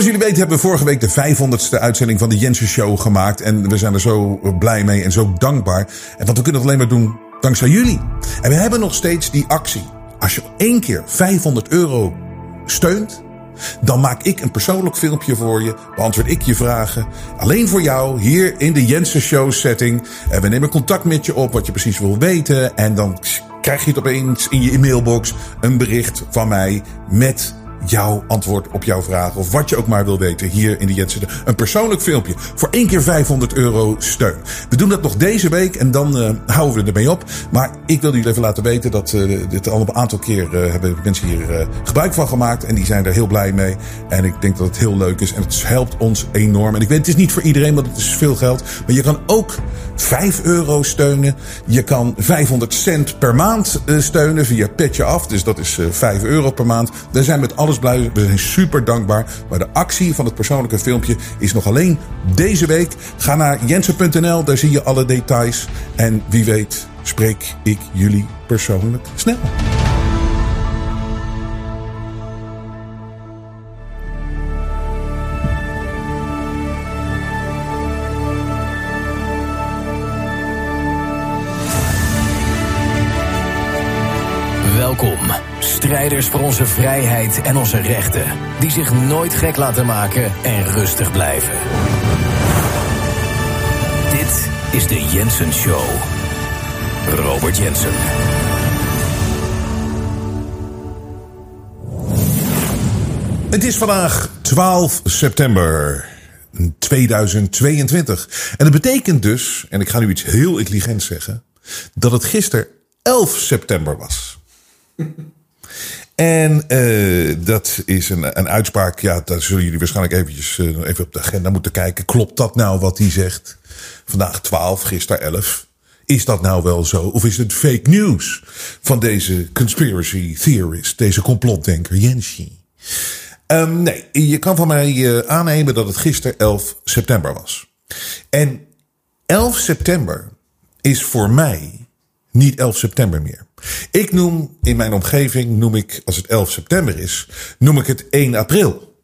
Zoals jullie weten hebben we vorige week de 500ste uitzending van de Jensen Show gemaakt. En we zijn er zo blij mee en zo dankbaar. En want we kunnen het alleen maar doen dankzij jullie. En we hebben nog steeds die actie. Als je één keer 500 euro steunt, dan maak ik een persoonlijk filmpje voor je. Beantwoord ik je vragen. Alleen voor jou, hier in de Jensen Show setting. En we nemen contact met je op, wat je precies wil weten. En dan krijg je het opeens in je e-mailbox een bericht van mij met jouw antwoord op jouw vraag. Of wat je ook maar wil weten hier in de Jetsen. Een persoonlijk filmpje voor één keer 500 euro steun. We doen dat nog deze week en dan uh, houden we ermee op. Maar ik wil jullie even laten weten dat uh, dit al een aantal keer uh, hebben mensen hier gebruik van gemaakt. En die zijn er heel blij mee. En ik denk dat het heel leuk is. En het helpt ons enorm. En ik weet, het is niet voor iedereen, want het is veel geld. Maar je kan ook 5 euro steunen. Je kan 500 cent per maand steunen via Petje Af. Dus dat is 5 euro per maand. Daar zijn met alles blij. We zijn super dankbaar. Maar de actie van het persoonlijke filmpje is nog alleen deze week. Ga naar jensen.nl, daar zie je alle details. En wie weet spreek ik jullie persoonlijk snel. Strijders voor onze vrijheid en onze rechten, die zich nooit gek laten maken en rustig blijven. Dit is de Jensen Show. Robert Jensen. Het is vandaag 12 september 2022. En dat betekent dus, en ik ga nu iets heel intelligents zeggen, dat het gisteren 11 september was. En uh, dat is een, een uitspraak. Ja, daar zullen jullie waarschijnlijk eventjes uh, even op de agenda moeten kijken. Klopt dat nou wat hij zegt? Vandaag 12, gisteren 11. Is dat nou wel zo? Of is het fake news van deze conspiracy theorist, deze complotdenker Jensi? Um, nee, je kan van mij uh, aannemen dat het gisteren 11 september was. En 11 september is voor mij niet 11 september meer. Ik noem in mijn omgeving, noem ik, als het 11 september is, noem ik het 1 april.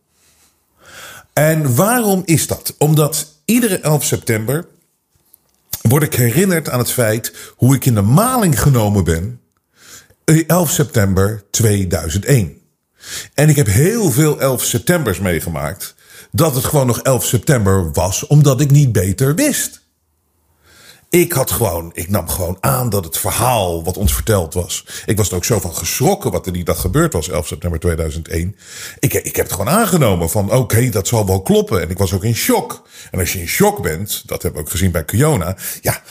En waarom is dat? Omdat iedere 11 september word ik herinnerd aan het feit hoe ik in de maling genomen ben 11 september 2001. En ik heb heel veel 11 septembers meegemaakt dat het gewoon nog 11 september was omdat ik niet beter wist. Ik had gewoon, ik nam gewoon aan dat het verhaal wat ons verteld was. Ik was er ook zo van geschrokken wat er die dag gebeurd was, 11 september 2001. Ik, ik heb het gewoon aangenomen van oké, dat zal wel kloppen. En ik was ook in shock. En als je in shock bent, dat hebben we ook gezien bij Kiona, ja,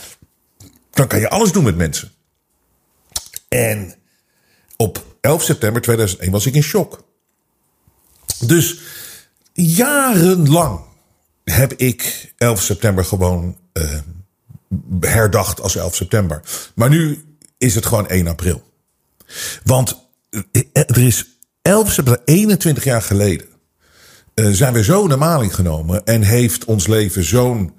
dan kan je alles doen met mensen. En op 11 september 2001 was ik in shock. Dus jarenlang heb ik 11 september gewoon uh, herdacht als 11 september. Maar nu is het gewoon 1 april. Want er is 11 september, 21 jaar geleden, uh, zijn we zo naar maling genomen en heeft ons leven zo'n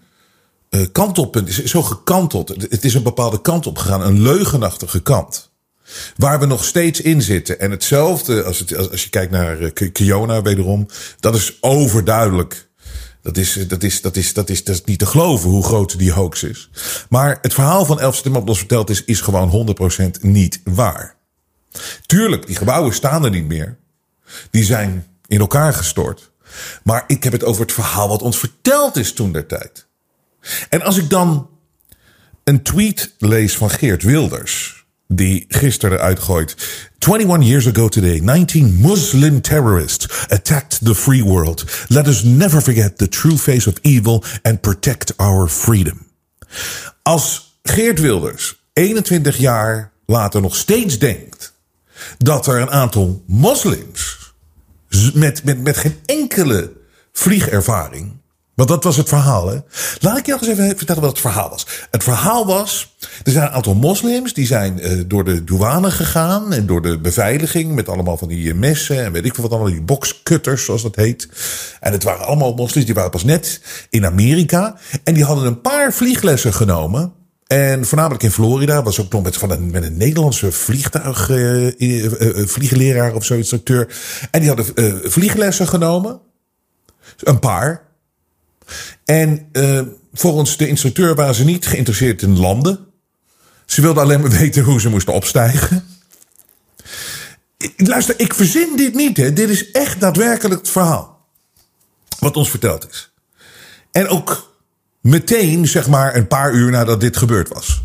kantelpunt, is zo gekanteld. Het is een bepaalde kant op gegaan, een leugenachtige kant. Waar we nog steeds in zitten. En hetzelfde als, het, als, je kijkt naar Kiona wederom. Dat is overduidelijk dat is, dat, is, dat, is, dat, is, dat is niet te geloven hoe groot die hoax is. Maar het verhaal van 11 september verteld is, is gewoon 100% niet waar. Tuurlijk, die gebouwen staan er niet meer. Die zijn in elkaar gestort. Maar ik heb het over het verhaal wat ons verteld is toen der tijd. En als ik dan een tweet lees van Geert Wilders die gisteren uitgooit. 21 years ago today, 19 Muslim terrorists attacked the free world. Let us never forget the true face of evil and protect our freedom. Als Geert Wilders 21 jaar later nog steeds denkt dat er een aantal moslims met, met, met geen enkele vliegervaring want dat was het verhaal, hè? Laat ik je nog eens even vertellen wat het verhaal was. Het verhaal was, er zijn een aantal moslims die zijn uh, door de douane gegaan en door de beveiliging met allemaal van die messen en weet ik veel wat allemaal, die boxcutters zoals dat heet. En het waren allemaal moslims, die waren pas net in Amerika en die hadden een paar vlieglessen genomen. En voornamelijk in Florida was ook nog met, van een, met een Nederlandse vliegtuig, uh, vliegleraar of zo, instructeur. En die hadden vlieglessen genomen Een paar. En uh, volgens de instructeur waren ze niet geïnteresseerd in landen. Ze wilden alleen maar weten hoe ze moesten opstijgen. Luister, ik verzin dit niet. Hè. Dit is echt daadwerkelijk het verhaal. Wat ons verteld is. En ook meteen, zeg maar, een paar uur nadat dit gebeurd was.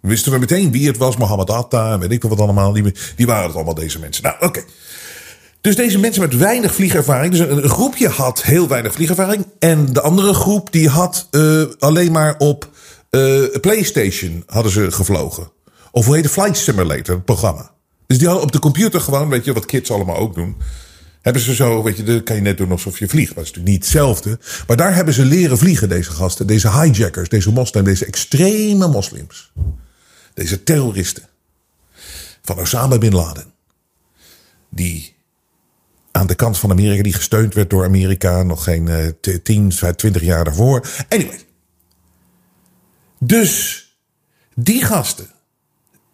Wisten we meteen wie het was, Mohammed Atta en weet ik wat allemaal. Die, die waren het allemaal, deze mensen. Nou, oké. Dus deze mensen met weinig vliegervaring. Dus een, groepje had heel weinig vliegervaring. En de andere groep die had uh, alleen maar op uh, PlayStation hadden ze gevlogen. Of hoe heet de Flight Simulator, programma. Dus die hadden op de computer gewoon, weet je, wat kids allemaal ook doen. Hebben ze zo, weet je, dat kan je net doen alsof je vliegt. Dat is natuurlijk niet hetzelfde. Maar daar hebben ze leren vliegen, deze gasten. Deze hijackers, deze moslims, deze extreme moslims. Deze terroristen. Van Osama Bin Laden. Die aan de kant van Amerika, die gesteund werd door Amerika. Nog geen uh, 10, 20 jaar daarvoor. Anyway. Dus die gasten,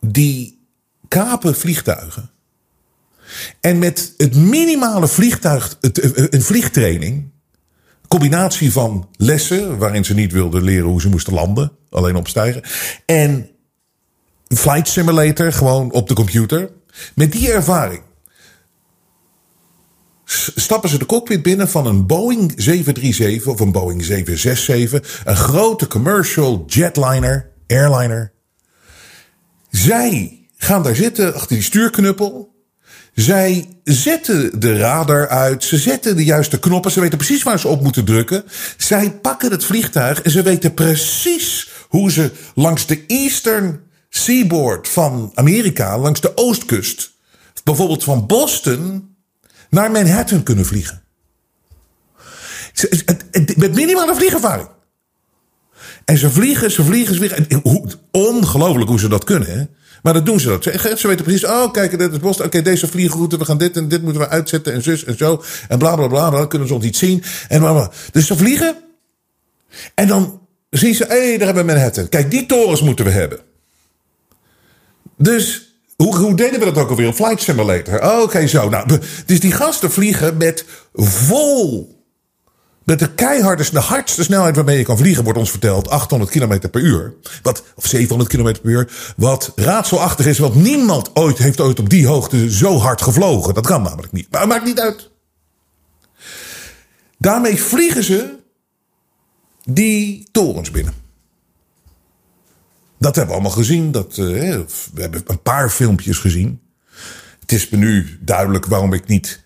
die kapen vliegtuigen. En met het minimale vliegtuig, eh, een vliegtraining, combinatie van lessen, waarin ze niet wilden leren hoe ze moesten landen, alleen opstijgen, en flight simulator, gewoon op de computer. Met die ervaring stappen ze de cockpit binnen van een Boeing 737 of een Boeing 767, een grote commercial jetliner, airliner. Zij gaan daar zitten achter die stuurknuppel. Zij zetten de radar uit, ze zetten de juiste knoppen, ze weten precies waar ze op moeten drukken. Zij pakken het vliegtuig en ze weten precies hoe ze langs de eastern seaboard van Amerika, langs de oostkust, bijvoorbeeld van Boston naar Manhattan kunnen vliegen. Met minimale vliegervaring. En ze vliegen, ze vliegen, ze vliegen. Ongelooflijk hoe ze dat kunnen. Hè? Maar dat doen ze dat. Ze, weten precies, oh kijk, dit is Boston. Oké, deze vliegroute, we gaan dit en dit moeten we uitzetten en zus en zo. En bla bla bla, dan kunnen ze ons niet zien. En. Dus ze vliegen. En dan zien ze, hé, hey, daar hebben we Manhattan. Kijk, die torens moeten we hebben. Dus hoe, hoe deden we dat ook alweer? Flight simulator. Oké, zo. Nou, dus die gasten vliegen met vol. Met de keiharde, de hardste snelheid waarmee je kan vliegen, wordt ons verteld, 800 km per uur. Wat, of 700 km per uur. Wat raadselachtig is, want niemand ooit heeft ooit op die hoogte zo hard gevlogen. Dat kan namelijk niet. Maar maakt niet uit. Daarmee vliegen ze die torens binnen. Dat hebben we allemaal gezien. Dat, uh, we hebben een paar filmpjes gezien. Het is me nu duidelijk waarom ik niet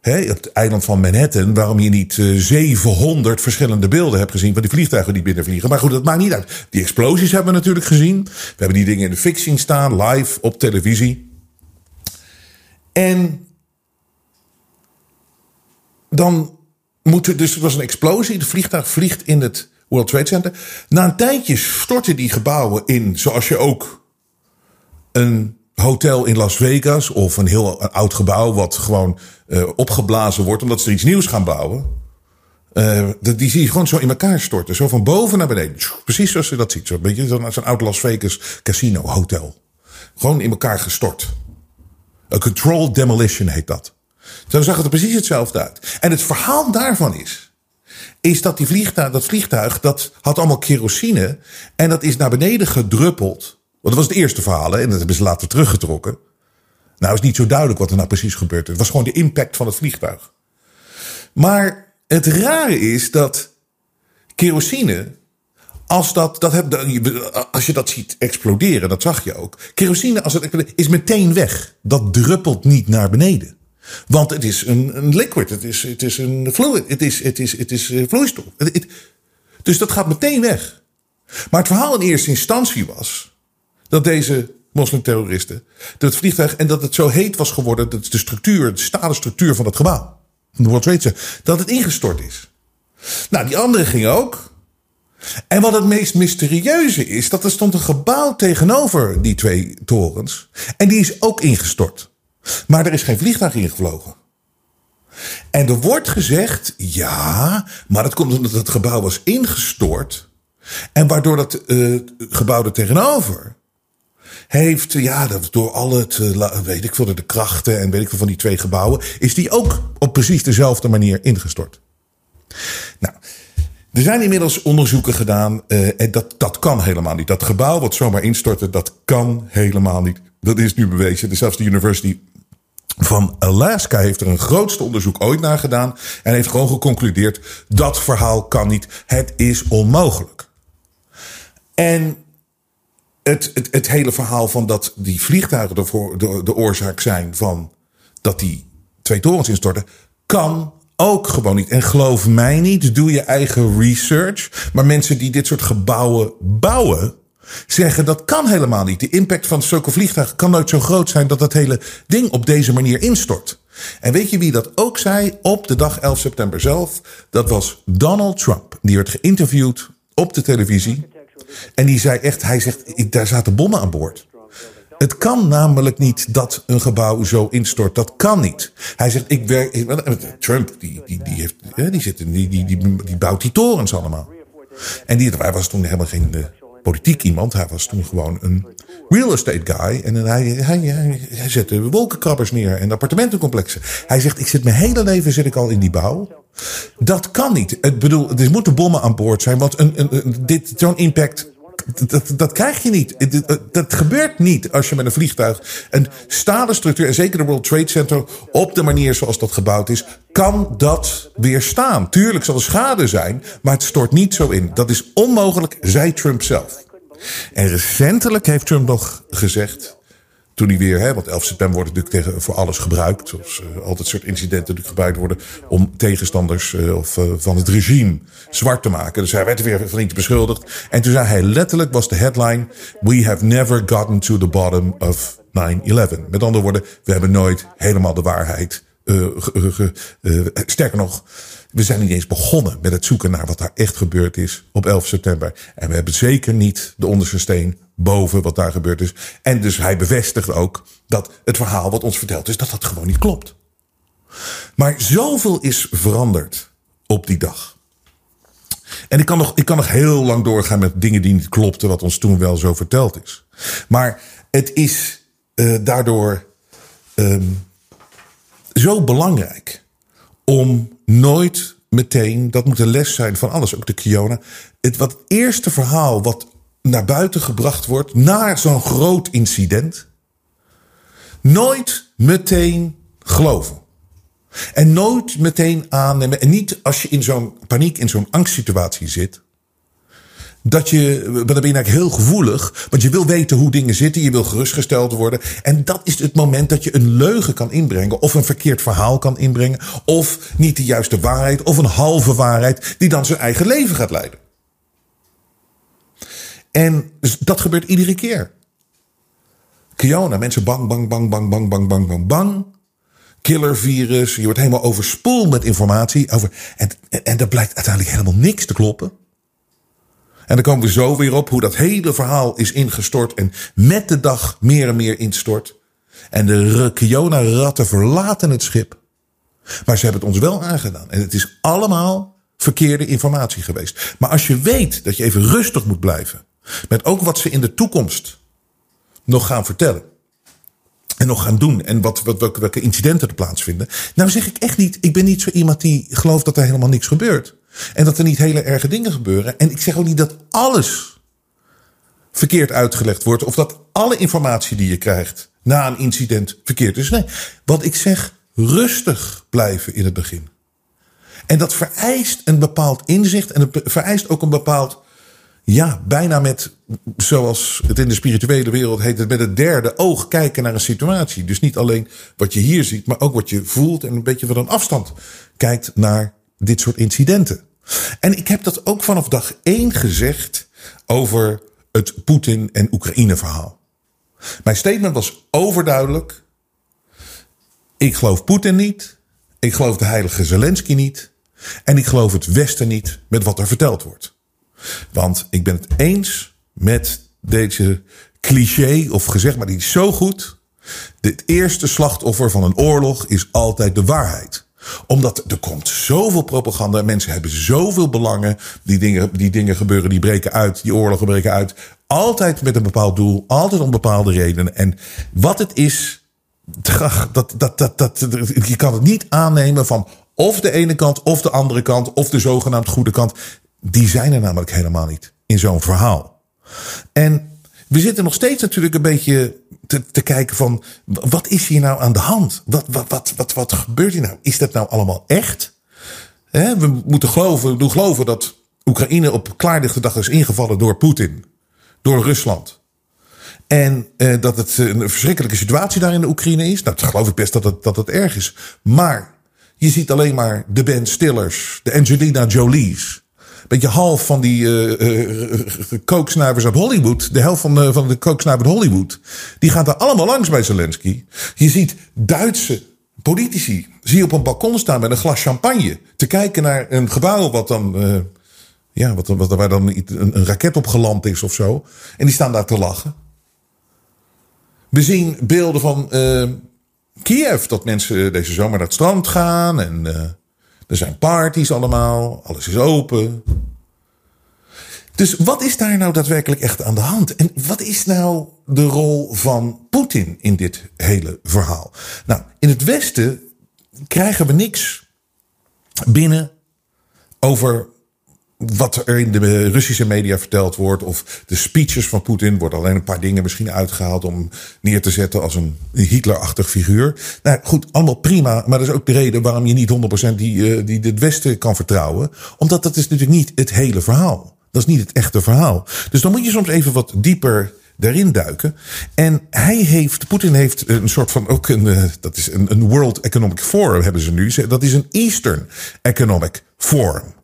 hè, op het eiland van Manhattan, waarom je niet uh, eh, 700 verschillende beelden hebt gezien van die vliegtuigen die binnenvliegen. Maar goed, dat maakt niet uit. Die explosies hebben we natuurlijk gezien. We hebben die dingen in de fixing staan, live op televisie. En dan moet er, dus het was een explosie. Het vliegtuig vliegt in het World Trade Center. Na een tijdje storten die gebouwen in, zoals je ook een hotel in Las Vegas of een heel oud gebouw wat gewoon uh, opgeblazen wordt omdat ze iets nieuws gaan bouwen. Uh, die zie je gewoon zo in elkaar storten. Zo van boven naar beneden. Precies zoals je dat ziet. Zo'n beetje zo'n oud Las Vegas casino hotel. Gewoon in elkaar gestort. A controlled demolition heet dat. Zo zag het er precies hetzelfde uit. En het verhaal daarvan is is dat die vliegtuig, dat vliegtuig, dat had allemaal kerosine. En dat is naar beneden gedruppeld. Want dat was het eerste verhaal, en dat hebben ze later teruggetrokken. Nou is niet zo duidelijk wat er nou precies gebeurd is. Het was gewoon de impact van het vliegtuig. Maar het rare is dat kerosine, als, dat, dat heb, als je dat ziet exploderen, dat zag je ook. Kerosine als het, is meteen weg. Dat druppelt niet naar beneden. Want het is een, een liquid, het is, het is een fluid, het is, het is, het is eh, vloeistof. dus dat gaat meteen weg. Maar het verhaal in eerste instantie was dat deze moslimterroristen, dat het vliegtuig en dat het zo heet was geworden, dat de structuur, de stalen structuur van het gebouw, de World Trade Center, dat het ingestort is. Nou, die andere ging ook. En wat het meest mysterieuze is, dat er stond een gebouw tegenover die twee torens. En die is ook ingestort. Maar er is geen vliegtuig ingevlogen. En er wordt gezegd, ja, maar dat komt omdat het gebouw was ingestort. En waardoor dat uh, gebouw er tegenover heeft, ja, dat door al het, weet ik veel, de krachten en weet ik veel van die twee gebouwen, is die ook op precies dezelfde manier ingestort. Nou, er zijn inmiddels onderzoeken gedaan. Uh, en dat, dat kan helemaal niet. Dat gebouw wat zomaar instortte, dat kan helemaal niet. Dat is nu bewezen. Zelfs de University van Alaska heeft er een grootste onderzoek ooit naar gedaan. En heeft gewoon geconcludeerd: dat verhaal kan niet. Het is onmogelijk. En het, het, het hele verhaal van dat die vliegtuigen de, de, de oorzaak zijn van dat die twee torens instorten, kan ook gewoon niet. En geloof mij niet, doe je eigen research. Maar mensen die dit soort gebouwen bouwen, zeggen dat kan helemaal niet. De impact van zulke vliegtuigen kan nooit zo groot zijn dat dat hele ding op deze manier instort. En weet je wie dat ook zei op de dag 11 september zelf? Dat was Donald Trump. Die werd geïnterviewd op de televisie. En die zei echt, hij zegt, daar zaten bommen aan boord. Het kan namelijk niet dat een gebouw zo instort. Dat kan niet. Hij zegt, ik werk. Trump, die, die, die, heeft, die, zit, die, die, die, bouwt die torens allemaal. En die, hij was toen helemaal geen uh, politiek iemand. Hij was toen gewoon een real estate guy. En hij, hij, hij, zette wolkenkrabbers neer en appartementencomplexen. Hij zegt, ik zit mijn hele leven zit ik al in die bouw. Dat kan niet. Ik bedoel, er moeten bommen aan boord zijn. Want een, een dit, zo'n impact dat, dat krijg je niet. Dat gebeurt niet als je met een vliegtuig een stalen structuur, en zeker de World Trade Center, op de manier zoals dat gebouwd is, kan dat weerstaan. Tuurlijk zal er schade zijn, maar het stort niet zo in. Dat is onmogelijk, zei Trump zelf. En recentelijk heeft Trump nog gezegd toen hij weer, hè, want 11 september wordt natuurlijk tegen, voor alles gebruikt. Zoals uh, altijd soort incidenten natuurlijk gebruikt worden om tegenstanders uh, of, uh, van het regime zwart te maken. Dus hij werd er weer van beschuldigd. En toen zei hij letterlijk, was de headline, we have never gotten to the bottom of 9-11. Met andere woorden, we hebben nooit helemaal de waarheid. sterker nog, we zijn niet eens begonnen met het zoeken naar wat daar echt gebeurd is op 11 september. En we hebben zeker niet de onderste steen boven wat daar gebeurd is. En dus hij bevestigt ook dat het verhaal wat ons verteld is, dat dat gewoon niet klopt. Maar zoveel is veranderd op die dag. En ik kan nog, ik kan nog heel lang doorgaan met dingen die niet klopten, wat ons toen wel zo verteld is. Maar het is uh, daardoor um, zo belangrijk om nooit meteen, dat moet een les zijn van alles, ook de Kiona. Het wat eerste verhaal wat naar buiten gebracht wordt na zo'n groot incident, nooit meteen geloven. En nooit meteen aannemen. En niet als je in zo'n paniek, in zo'n angstsituatie zit. Dat je, dan ben je eigenlijk heel gevoelig. Want je wil weten hoe dingen zitten. Je wil gerustgesteld worden. En dat is het moment dat je een leugen kan inbrengen. Of een verkeerd verhaal kan inbrengen. Of niet de juiste waarheid. Of een halve waarheid. Die dan zijn eigen leven gaat leiden. En dat gebeurt iedere keer. Kiona, mensen bang, bang, bang, bang, bang, bang, bang, bang, bang. Killervirus, je wordt helemaal overspoeld met informatie. Over, en, en, en blijkt uiteindelijk helemaal niks te kloppen. En dan komen we zo weer op hoe dat hele verhaal is ingestort en met de dag meer en meer instort. En de Kiona-ratten verlaten het schip. Maar ze hebben het ons wel aangedaan. En het is allemaal verkeerde informatie geweest. Maar als je weet dat je even rustig moet blijven. Met ook wat ze in de toekomst nog gaan vertellen. En nog gaan doen. En wat, wat, welke, welke incidenten er plaatsvinden. Nou zeg ik echt niet. Ik ben niet zo iemand die gelooft dat er helemaal niks gebeurt. En dat er niet hele erge dingen gebeuren. En ik zeg ook niet dat alles verkeerd uitgelegd wordt. Of dat alle informatie die je krijgt na een incident verkeerd is. Nee, wat ik zeg, rustig blijven in het begin. En dat vereist een bepaald inzicht. En het vereist ook een bepaald ja, bijna met, zoals het in de spirituele wereld heet, het met het derde oog kijken naar een situatie. Dus niet alleen wat je hier ziet, maar ook wat je voelt en een beetje van een afstand kijkt naar dit soort incidenten. En ik heb dat ook vanaf dag één gezegd over het Poetin- en Oekraïne verhaal. Mijn statement was overduidelijk. Ik geloof Poetin niet. Ik geloof de heilige Zelensky niet. En ik geloof het Westen niet met wat er verteld wordt. Want ik ben het eens met deze cliché of gezegd, maar die is zo goed. Het eerste slachtoffer van een oorlog is altijd de waarheid omdat er komt zoveel propaganda. Mensen hebben zoveel belangen. Die dingen, die dingen gebeuren, die breken uit. Die oorlogen breken uit. Altijd met een bepaald doel. Altijd om bepaalde redenen. En wat het is. Dat, dat, dat, dat, je kan het niet aannemen van Of de ene kant, of de andere kant, of de zogenaamd goede kant. Die zijn er namelijk helemaal niet in zo'n verhaal. En we zitten nog steeds natuurlijk een beetje te, te kijken van wat is hier nou aan de hand? Wat, wat, wat, wat, wat gebeurt hier nou? Is dat nou allemaal echt? we moeten geloven, we doen geloven dat Oekraïne op klaardichte dag is ingevallen door Poetin, door Rusland. En eh, dat het een verschrikkelijke situatie daar in de Oekraïne is. Nou, geloof ik best dat het, dat het erg is. Maar je ziet alleen maar de Ben Stillers, de Angelina Jolie's. Beetje half van die uh, uh, kooksnuivers uit Hollywood. De helft van de, van de uit Hollywood. Die gaat daar allemaal langs bij Zelensky. Je ziet Duitse politici. Zie je op een balkon staan met een glas champagne. Te kijken naar een gebouw wat dan. Ja, wat, wat, waar dan een, een raket op geland is of zo. En die staan daar te lachen. We zien beelden van Kiev. Dat mensen deze zomer naar het strand gaan. En er zijn parties allemaal. Alles is open. Dus wat is daar nou daadwerkelijk echt aan de hand? En wat is nou de rol van Poetin in dit hele verhaal? Nou, in het Westen krijgen we niks binnen over wat er in de Russische media verteld wordt. Of de speeches van Poetin. Wordt alleen een paar dingen misschien uitgehaald om neer te zetten als een Hitlerachtig figuur. Nou goed, allemaal prima. Maar dat is ook de reden waarom je niet 100% die, uh, die het Westen kan vertrouwen. Omdat dat is natuurlijk niet het hele verhaal. Dat is niet het echte verhaal. Dus dan moet je soms even wat dieper daarin duiken. En hij heeft, Poetin heeft een soort van ook een, uh, dat is een, een World Economic Forum hebben ze nu. Dat is een Eastern Economic Forum.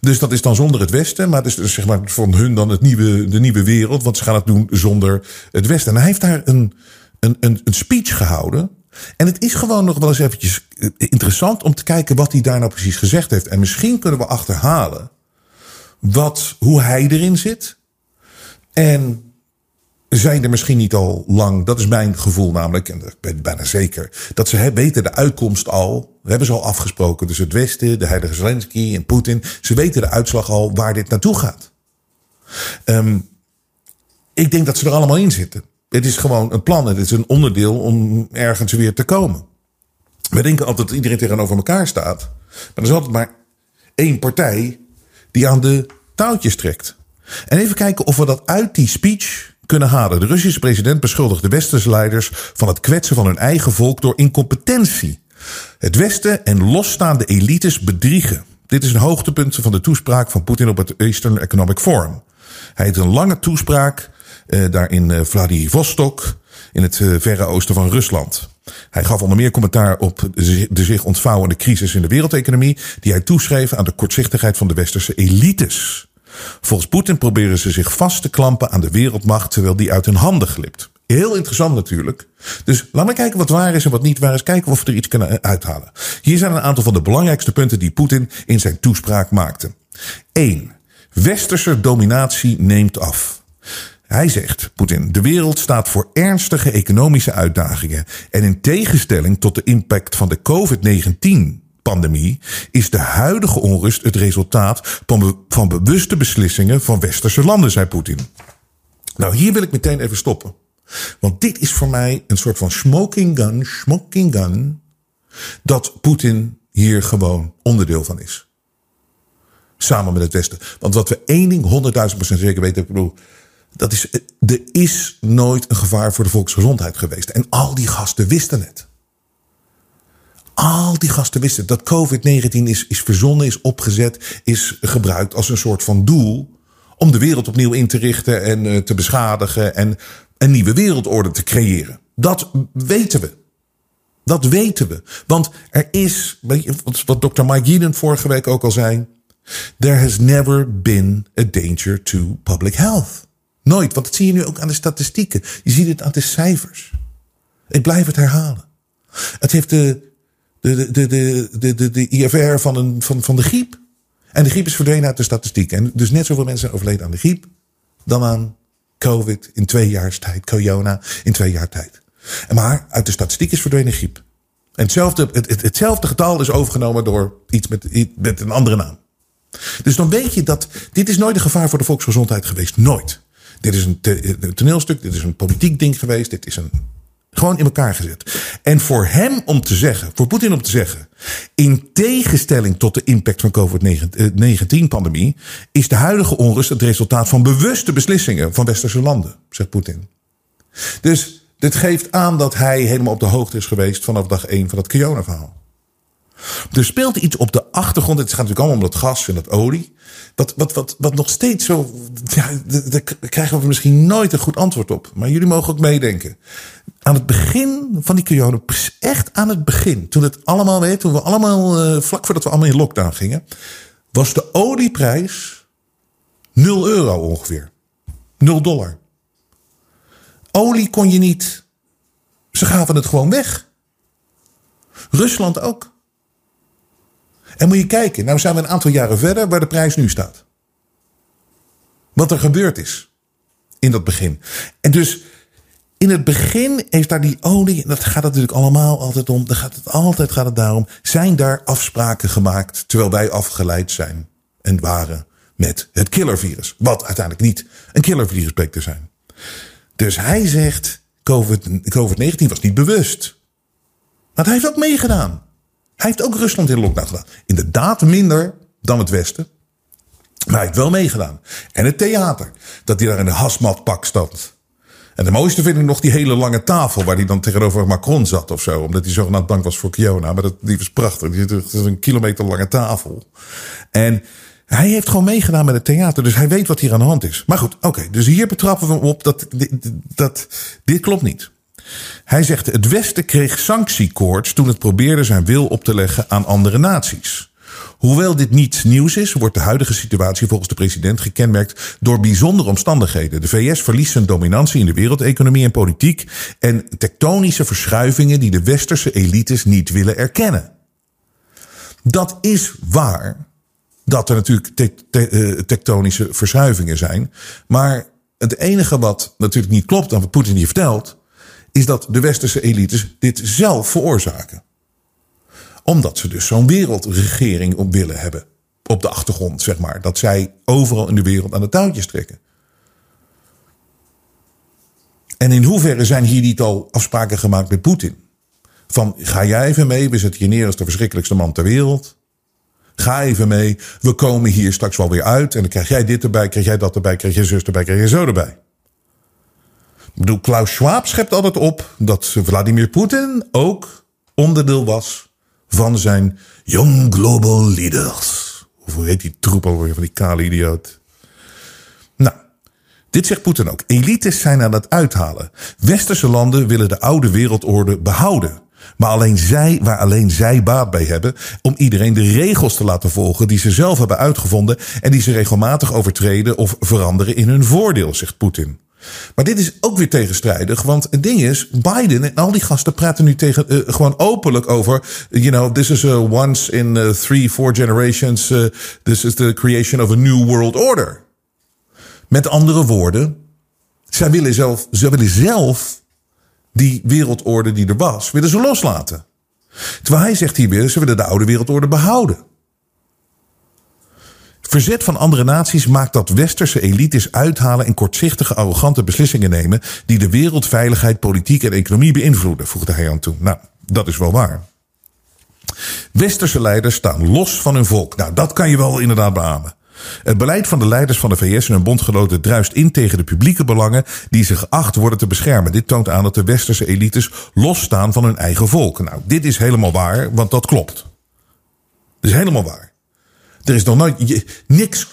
Dus dat is dan zonder het Westen, maar het is dus zeg maar van hun dan het nieuwe, de nieuwe wereld, want ze gaan het doen zonder het Westen. En hij heeft daar een, een, een, een speech gehouden. En het is gewoon nog wel eens eventjes eh, interessant om te kijken wat hij daar nou precies gezegd heeft. En misschien kunnen we achterhalen wat, hoe hij erin zit. En zijn er misschien niet al lang, dat is mijn gevoel namelijk, en ik ben bijna zeker, dat ze weten de uitkomst al. We hebben ze al afgesproken, dus het Westen, de heilige Zelensky en Poetin. Ze weten de uitslag al waar dit naartoe gaat. Um, ik denk dat ze er allemaal in zitten. Het is gewoon een plan, het is een onderdeel om ergens weer te komen. We denken altijd dat iedereen tegenover elkaar staat. Maar er is altijd maar één partij die aan de touwtjes trekt. En even kijken of we dat uit die speech kunnen halen. De Russische president beschuldigt de westerse leiders van het kwetsen van hun eigen volk door incompetentie. Het Westen en losstaande elites bedriegen. Dit is een hoogtepunt van de toespraak van Poetin op het Eastern Economic Forum. Hij heeft een lange toespraak eh, daar in eh, Vladivostok, in het eh, verre oosten van Rusland. Hij gaf onder meer commentaar op de zich ontvouwende crisis in de wereldeconomie, die hij toeschreef aan de kortzichtigheid van de westerse elites. Volgens Poetin proberen ze zich vast te klampen aan de wereldmacht terwijl die uit hun handen glipt. Heel interessant natuurlijk. Dus laten we kijken wat waar is en wat niet waar is. Kijken of we er iets kunnen uithalen. Hier zijn een aantal van de belangrijkste punten die Poetin in zijn toespraak maakte. 1. Westerse dominatie neemt af. Hij zegt, Poetin, de wereld staat voor ernstige economische uitdagingen. En in tegenstelling tot de impact van de COVID-19 pandemie is de huidige onrust het resultaat van, van bewuste beslissingen van westerse landen, zei Poetin. Nou, hier wil ik meteen even stoppen. Want dit is voor mij een soort van smoking gun, smoking gun, dat Poetin hier gewoon onderdeel van is. Samen met het Westen. Want wat we één ding honderdduizend procent zeker weten, ik bedoel, dat is, er is nooit een gevaar voor de volksgezondheid geweest. En al die gasten wisten het. Al die gasten wisten dat COVID-19 is, is verzonnen, is opgezet, is gebruikt als een soort van doel om de wereld opnieuw in te richten en uh, te beschadigen en een nieuwe wereldorde te creëren. Dat weten we. Dat weten we. Want er is, wat Dr. Mike Yeadon vorige week ook al zei. There has never been a danger to public health. Nooit, want dat zie je nu ook aan de statistieken. Je ziet het aan de cijfers. Ik blijf het herhalen. Het heeft de de, de, de, de, de, de IFR van, een, van, van de griep. En de griep is verdwenen uit de statistiek. En dus net zoveel mensen zijn overleden aan de griep dan aan COVID in twee jaar tijd. Corona in twee jaar tijd. Maar uit de statistiek is verdwenen griep. En hetzelfde, het, hetzelfde getal is overgenomen door iets met, met een andere naam. Dus dan weet je dat dit is nooit een gevaar voor de volksgezondheid geweest. Nooit. Dit is een toneelstuk, dit is een politiek ding geweest, dit is een Gewoon in elkaar gezet. En voor hem om te zeggen, voor Poetin om te zeggen, in tegenstelling tot de impact van COVID-19-pandemie, is de huidige onrust het resultaat van bewuste beslissingen van westerse landen, zegt Poetin. Dus dit geeft aan dat hij helemaal op de hoogte is geweest vanaf dag 1 van het Kiona-verhaal. Er speelt iets op de achtergrond. Het gaat natuurlijk allemaal om dat gas en dat olie. Wat, wat, wat, wat nog steeds zo. Ja, daar krijgen we misschien nooit een goed antwoord op. Maar jullie mogen ook meedenken. Aan het begin van die periode, echt aan het begin, toen het allemaal weet, toen we allemaal, uh, vlak voordat we allemaal in lockdown gingen, was de olieprijs 0 euro ongeveer. 0 dollar. Olie kon je niet. Ze gaven het gewoon weg. Rusland ook. En moet je kijken, nou zijn we een aantal jaren verder waar de prijs nu staat. Wat er gebeurd is in dat begin. En dus in het begin heeft daar die olie, en dat gaat natuurlijk allemaal altijd om, dan gaat het altijd gaat het daarom, zijn daar afspraken gemaakt terwijl wij afgeleid zijn en waren met het killervirus. Wat uiteindelijk niet een killervirus bleek te zijn. Dus hij zegt, COVID-19 was niet bewust. Maar hij heeft ook meegedaan. Hij heeft ook Rusland in lockdown gedaan. Inderdaad minder dan het Westen. Maar hij heeft wel meegedaan. En het theater. Dat hij daar in de hasmatpak stond. En de mooiste vind ik nog die hele lange tafel waar hij dan tegenover Macron zat of zo. Omdat hij zogenaamd bang was voor Kiona. Maar dat, die was prachtig. Die is een kilometer lange tafel. En hij heeft gewoon meegedaan met het theater. Dus hij weet wat hier aan de hand is. Maar goed, oké. dus hier betrappen we op dat, dat dit klopt niet. Hij zegt: het Westen kreeg sanctiekoorts toen het probeerde zijn wil op te leggen aan andere naties. Hoewel dit niet nieuws is, wordt de huidige situatie volgens de president gekenmerkt door bijzondere omstandigheden. De VS verliest zijn dominantie in de wereldeconomie en politiek en tektonische verschuivingen die de westerse elites niet willen erkennen. Dat is waar dat er natuurlijk eh, tektonische verschuivingen zijn. Maar het enige wat natuurlijk niet klopt aan wat Poetin hier vertelt, is dat de westerse elites dit zelf veroorzaken. Omdat ze dus zo'n wereldregering op willen hebben. Op de achtergrond, zeg maar. Dat zij overal in de wereld aan de touwtjes trekken. En in hoeverre zijn hier niet al afspraken gemaakt met Poetin? Van ga jij even mee, we zetten je neer als de verschrikkelijkste man ter wereld. Ga even mee, we komen hier straks wel weer uit. En dan krijg jij dit erbij, krijg jij dat erbij, krijg je zus erbij, krijg je zo erbij. Ik bedoel, Klaus Schwab schept altijd op dat Vladimir Poetin ook onderdeel was van zijn Young Global Leaders. Of hoe heet die troep alweer van die kale idioot? Nou, dit zegt Poetin ook. Elites zijn aan het uithalen. Westerse landen willen de oude wereldorde behouden. Maar alleen zij, waar alleen zij baat bij hebben, om iedereen de regels te laten volgen die ze zelf hebben uitgevonden en die ze regelmatig overtreden of veranderen in hun voordeel, zegt Poetin. Maar dit is ook weer tegenstrijdig, want het ding is, Biden en al die gasten praten nu tegen, uh, gewoon openlijk over, you know, this is a once in uh, three, four generations, uh, this is the creation of a new world order. Met andere woorden, zij willen zelf, zij willen zelf die wereldorde die er was, willen ze loslaten. Terwijl hij zegt hier weer, ze willen de oude wereldorde behouden. Verzet van andere naties maakt dat westerse elites uithalen en kortzichtige, arrogante beslissingen nemen die de wereldveiligheid, politiek en economie beïnvloeden, voegde hij aan toe. Nou, dat is wel waar. Westerse leiders staan los van hun volk. Nou, dat kan je wel inderdaad beamen. Het beleid van de leiders van de VS en hun bondgenoten druist in tegen de publieke belangen die ze geacht worden te beschermen. Dit toont aan dat de westerse elites losstaan van hun eigen volk. Nou, dit is helemaal waar, want dat klopt. Dat is helemaal waar. Er is nog nooit. niks,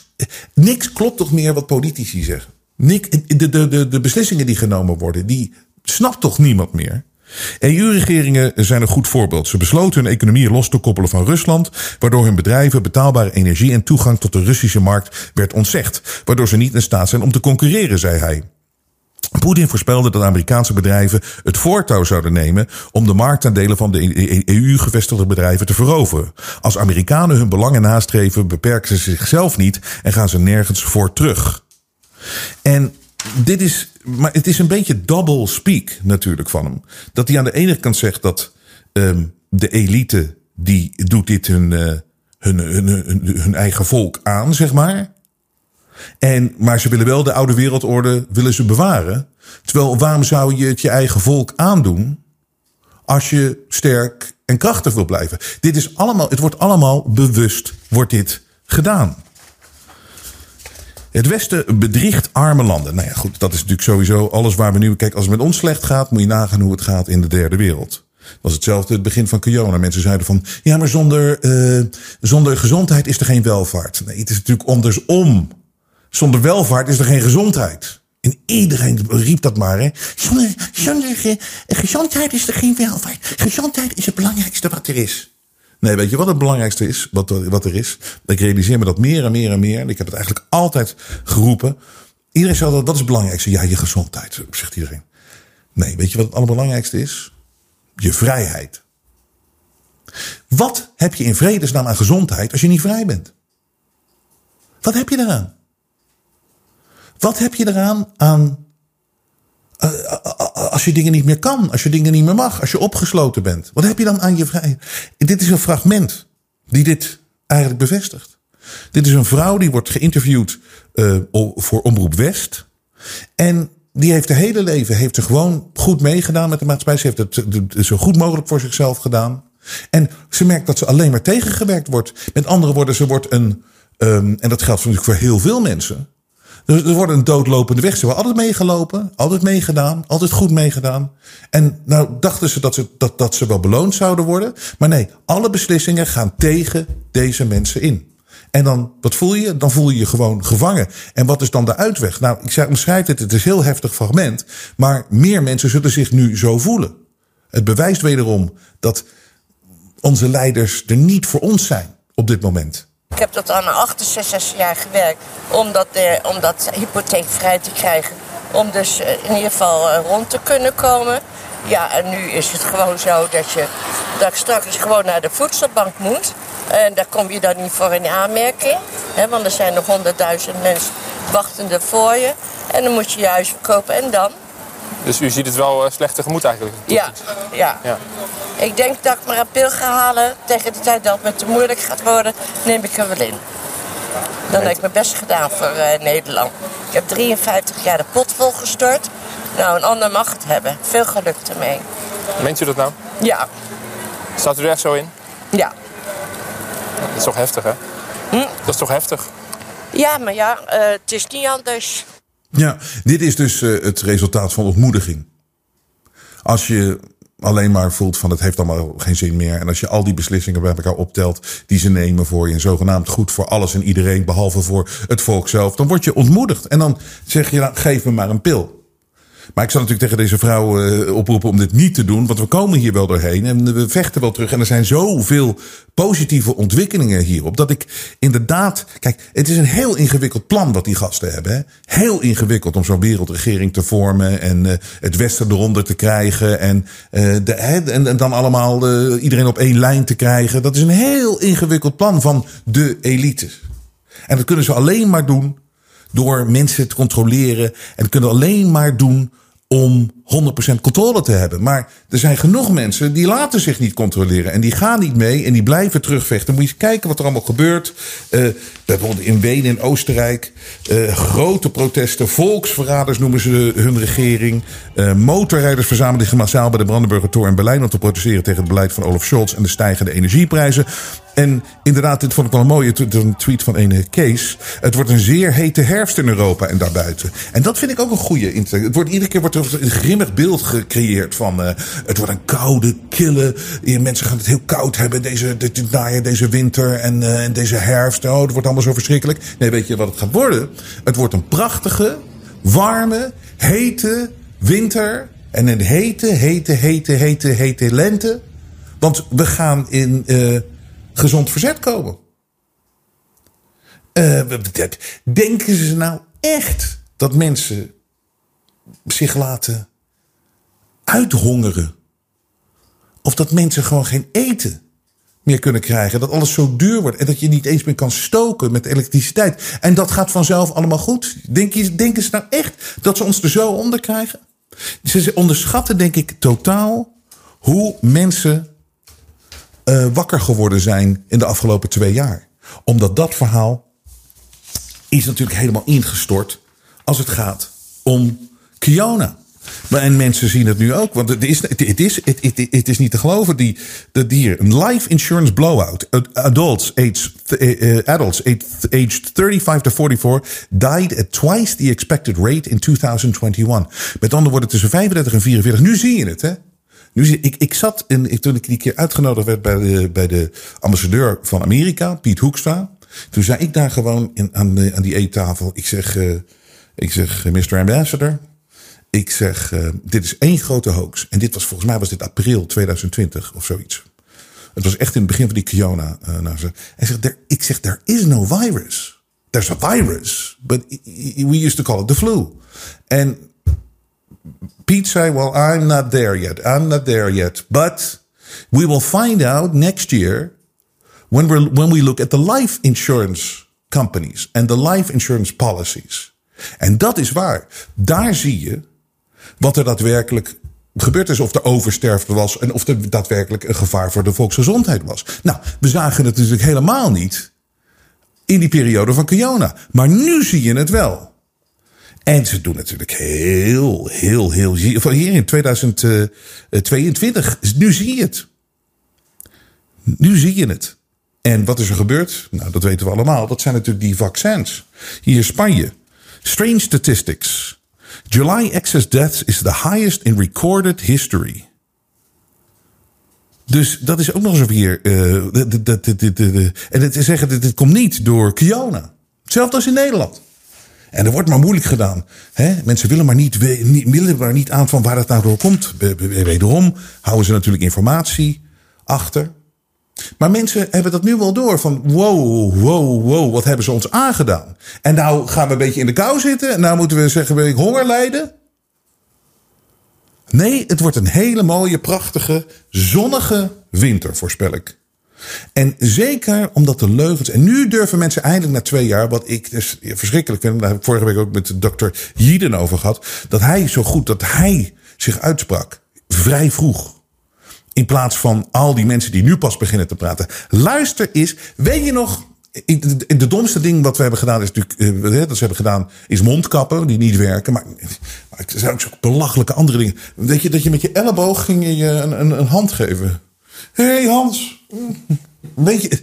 niks klopt toch meer wat politici zeggen. de, de, de, de beslissingen die genomen worden, die snapt toch niemand meer? EU-regeringen zijn een goed voorbeeld. Ze besloten hun economie los te koppelen van Rusland, waardoor hun bedrijven betaalbare energie en toegang tot de Russische markt werd ontzegd, waardoor ze niet in staat zijn om te concurreren, zei hij. Poetin voorspelde dat Amerikaanse bedrijven het voortouw zouden nemen om de marktaandelen van de EU-gevestigde bedrijven te veroveren. Als Amerikanen hun belangen nastreven, beperken ze zichzelf niet en gaan ze nergens voor terug. En dit is, maar het is een beetje double speak natuurlijk van hem. Dat hij aan de ene kant zegt dat um, de elite die doet dit hun, uh, hun, hun, hun, hun eigen volk aan, zeg maar. En, maar ze willen wel de oude wereldorde willen ze bewaren. Terwijl waarom zou je het je eigen volk aandoen als je sterk en krachtig wil blijven? Dit is allemaal, het wordt allemaal bewust, wordt dit gedaan. Het Westen bedriegt arme landen. Nou ja, goed, dat is natuurlijk sowieso alles waar we nu. Kijk, als het met ons slecht gaat, moet je nagaan hoe het gaat in de derde wereld. Dat was hetzelfde het begin van corona. Mensen zeiden van, ja, maar zonder, uh, zonder gezondheid is er geen welvaart. Nee, het is natuurlijk andersom. Zonder welvaart is er geen gezondheid. En iedereen riep dat maar. Hè. Zonder, gezondheid is er geen welvaart. Gezondheid is het belangrijkste wat er is. Nee, weet je wat het belangrijkste is? Wat er, wat er is? Ik realiseer me dat meer en meer en meer. Ik heb het eigenlijk altijd geroepen. Iedereen zegt dat dat is het belangrijkste. Ja, je gezondheid, zegt iedereen. Nee, weet je wat het allerbelangrijkste is? Je vrijheid. Wat heb je in vredesnaam aan gezondheid als je niet vrij bent? Wat heb je eraan? Wat heb je eraan aan uh, als je dingen niet meer kan, als je dingen niet meer mag, als je opgesloten bent? Wat heb je dan aan je vrijheid? Dit is een fragment die dit eigenlijk bevestigt. Dit is een vrouw die wordt geïnterviewd voor Omroep West. En die heeft haar hele leven heeft er gewoon goed meegedaan met de maatschappij. Ze heeft het zo goed mogelijk voor zichzelf gedaan. En ze merkt dat ze alleen maar tegengewerkt wordt. Met andere woorden, ze wordt een. Um, en dat geldt natuurlijk voor heel veel mensen. Dus er wordt een doodlopende weg. Ze hebben altijd meegelopen, altijd meegedaan, altijd goed meegedaan. En nou dachten ze dat, ze dat, dat ze wel beloond zouden worden. Maar nee, alle beslissingen gaan tegen deze mensen in. En dan, wat voel je? Dan voel je je gewoon gevangen. En wat is dan de uitweg? Nou, ik omschrijf het, het is een heel heftig fragment. Maar meer mensen zullen zich nu zo voelen. Het bewijst wederom dat onze leiders er niet voor ons zijn op dit moment. Ik heb tot aan 68 jaar gewerkt om dat, eh, om dat hypotheekvrij te krijgen. Om dus eh, in ieder geval eh, rond te kunnen komen. Ja, en nu is het gewoon zo dat, je, dat straks gewoon naar de voedselbank moet. En daar kom je dan niet voor in aanmerking. Want er zijn nog honderdduizend mensen wachtende voor je. En dan moet je je huis verkopen en dan? Dus u ziet het wel uh, slecht tegemoet eigenlijk? Ja, ja, ja. Ik denk dat ik maar een pil ga halen. Tegen de tijd dat het me te moeilijk gaat worden, neem ik er wel in. Dan heb ik mijn best gedaan voor uh, Nederland. Ik heb 53 jaar de pot volgestort. Nou, een ander mag het hebben. Veel geluk ermee. Meent u dat nou? Ja. Staat u er echt zo in? Ja. Dat is toch heftig, hè? Hm? Dat is toch heftig? Ja, maar ja, uh, het is niet anders. Ja, dit is dus uh, het resultaat van ontmoediging. Als je alleen maar voelt van het heeft allemaal geen zin meer. En als je al die beslissingen bij elkaar optelt die ze nemen voor je. En zogenaamd goed voor alles en iedereen, behalve voor het volk zelf. Dan word je ontmoedigd. En dan zeg je, nou, geef me maar een pil. Maar ik zal natuurlijk tegen deze vrouw uh, oproepen om dit niet te doen. Want we komen hier wel doorheen en we vechten wel terug. En er zijn zoveel positieve ontwikkelingen hierop. Dat ik inderdaad. Kijk, het is een heel ingewikkeld plan wat die gasten hebben. Hè? Heel ingewikkeld om zo'n wereldregering te vormen. En uh, het Westen eronder te krijgen. En, uh, de, en, en, dan allemaal iedereen op één lijn te krijgen. Dat is een heel ingewikkeld plan van de elites. En dat kunnen ze alleen maar doen door mensen te controleren. En kunnen alleen maar doen om 100% controle te hebben. Maar er zijn genoeg mensen die laten zich niet controleren. En die gaan niet mee en die blijven terugvechten. Moet je eens kijken wat er allemaal gebeurt. Uh, bijvoorbeeld in Wenen en Oostenrijk. Uh, grote protesten. Volksverraders noemen ze hun regering. Uh, motorrijders verzamelden zich massaal bij de Brandenburger Tor in Berlijn... om te protesteren tegen het beleid van Olaf Scholz en de stijgende energieprijzen. En inderdaad, dit vond ik wel een mooie tweet van een Kees. Het wordt een zeer hete herfst in Europa en daarbuiten. En dat vind ik ook een goede. Het wordt iedere keer wordt er een grimmig beeld gecreëerd van. Uh, het wordt een koude, kille. Mensen gaan het heel koud hebben deze, dit najaar, deze winter en, uh, en deze herfst. Oh, het wordt allemaal zo verschrikkelijk. Nee, weet je wat het gaat worden? Het wordt een prachtige, warme, hete winter. En een hete, hete, hete, hete, hete lente. Want we gaan in. Uh, gezond verzet komen. Uh, denken ze nou echt dat mensen zich laten uithongeren? Of dat mensen gewoon geen eten meer kunnen krijgen? Dat alles zo duur wordt en dat je niet eens meer kan stoken met elektriciteit. En dat gaat vanzelf allemaal goed. Denken ze nou echt dat ze ons er zo onder krijgen? Ze onderschatten, denk ik, totaal hoe mensen uh, wakker geworden zijn in de afgelopen twee jaar. Omdat dat verhaal is natuurlijk helemaal ingestort als het gaat om Kiona. En mensen zien het nu ook, want het is, het, is, het, is niet te geloven. Die, de dier, een life insurance blowout. Adults aged, uh, adults aged 35 to 44 died at twice the expected rate in 2021. Met andere woorden, tussen 35 en 44. Nu zie je het, hè? Nu ik, ik zat, in, toen ik die keer uitgenodigd werd bij de, bij de ambassadeur van Amerika, Piet Hoekstra. Toen zei ik daar gewoon in, aan, de, aan die eettafel. Ik zeg, uh, ik zeg, Mr. Ambassador. Ik zeg, uh, dit is één grote hoax. En dit was volgens mij was dit april 2020 of zoiets. Het was echt in het begin van die Kiona. Uh, nou, hij zegt, there, ik zeg, there is no virus. There's a virus. But we used to call it the flu. En Pete zei, well, I'm not there yet. I'm not there yet. But we will find out next year when, when we look at the life insurance companies and the life insurance policies. En dat is waar. Daar zie je wat er daadwerkelijk gebeurd is. Of er oversterfte was en of er daadwerkelijk een gevaar voor de volksgezondheid was. Nou, we zagen het natuurlijk helemaal niet in die periode van Kiona. Maar nu zie je het wel. En ze doen natuurlijk heel, heel, heel. Hier in 2022, nu zie je het. Nu zie je het. En wat is er gebeurd? Nou, dat weten we allemaal. Dat zijn natuurlijk die vaccins. Hier Spanje. Strange statistics. July excess deaths is the highest in recorded history. Dus dat is ook nog eens hier. Uh, en het zeggen, dit komt niet door Kiona. Hetzelfde als in Nederland. En er wordt maar moeilijk gedaan. Hè? Mensen willen maar niet, willen maar niet aan van waar het nou door komt. Wederom houden ze natuurlijk informatie achter. Maar mensen hebben dat nu wel door. Van wow, wow, wow, wat hebben ze ons aangedaan? En nou gaan we een beetje in de kou zitten. En nou moeten we zeggen, wil ik honger lijden? Nee, het wordt een hele mooie, prachtige, zonnige winter, voorspel ik. En zeker omdat de leugens. En nu durven mensen eindelijk na twee jaar. Wat ik dus verschrikkelijk vind. Daar heb ik vorige week ook met dokter Jieden over gehad. Dat hij zo goed dat hij zich uitsprak. Vrij vroeg. In plaats van al die mensen die nu pas beginnen te praten. Luister eens. Weet je nog. De domste ding wat we hebben gedaan is natuurlijk. Eh, dat ze hebben gedaan is mondkappen die niet werken. Maar, er zijn ook belachelijke andere dingen. Weet je dat je met je elleboog ging je een, een, een hand geven. Hé hey Hans. Weet je.